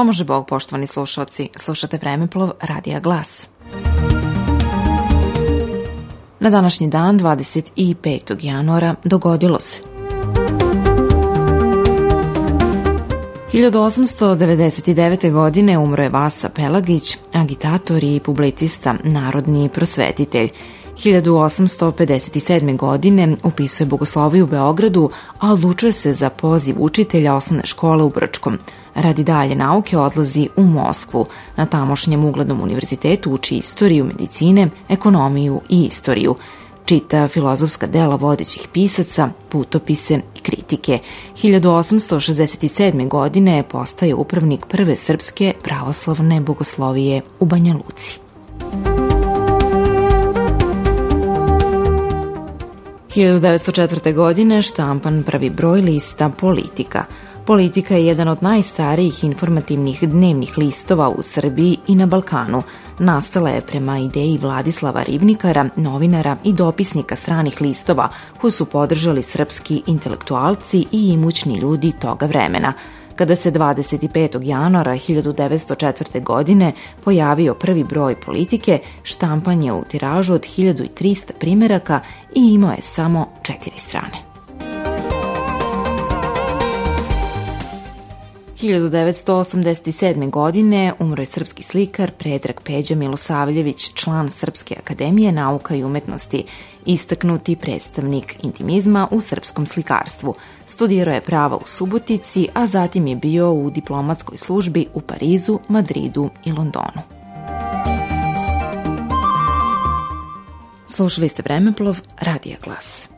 Pomože Bog, poštovani slušalci, slušate Vremeplov Radija Glas. Na današnji dan, 25. januara, dogodilo se. 1899. godine umro je Vasa Pelagić, agitator i publicista, narodni prosvetitelj. 1857. godine upisuje bogosloviju u Beogradu, a odlučuje se za poziv učitelja osnovne škole u Brčkom. Radi dalje nauke odlazi u Moskvu. Na tamošnjem uglednom univerzitetu uči istoriju medicine, ekonomiju i istoriju čita filozofska dela vodećih pisaca, putopise i kritike. 1867. godine postaje upravnik prve srpske pravoslavne bogoslovije u Banja Luci. 1904. godine štampan prvi broj lista Politika. Politika je jedan od najstarijih informativnih dnevnih listova u Srbiji i na Balkanu. Nastala je prema ideji Vladislava Ribnikara, novinara i dopisnika stranih listova, koji su podržali srpski intelektualci i imućni ljudi toga vremena – kada se 25. januara 1904. godine pojavio prvi broj politike, štampan je u tiražu od 1300 primeraka i imao je samo četiri strane. 1987. godine umro je srpski slikar Predrag Peđa Milosavljević, član Srpske akademije nauka i umetnosti, istaknuti predstavnik intimizma u srpskom slikarstvu. Studirao je prava u Subotici, a zatim je bio u diplomatskoj službi u Parizu, Madridu i Londonu. Slušali ste Vremeplov, Radija Glas.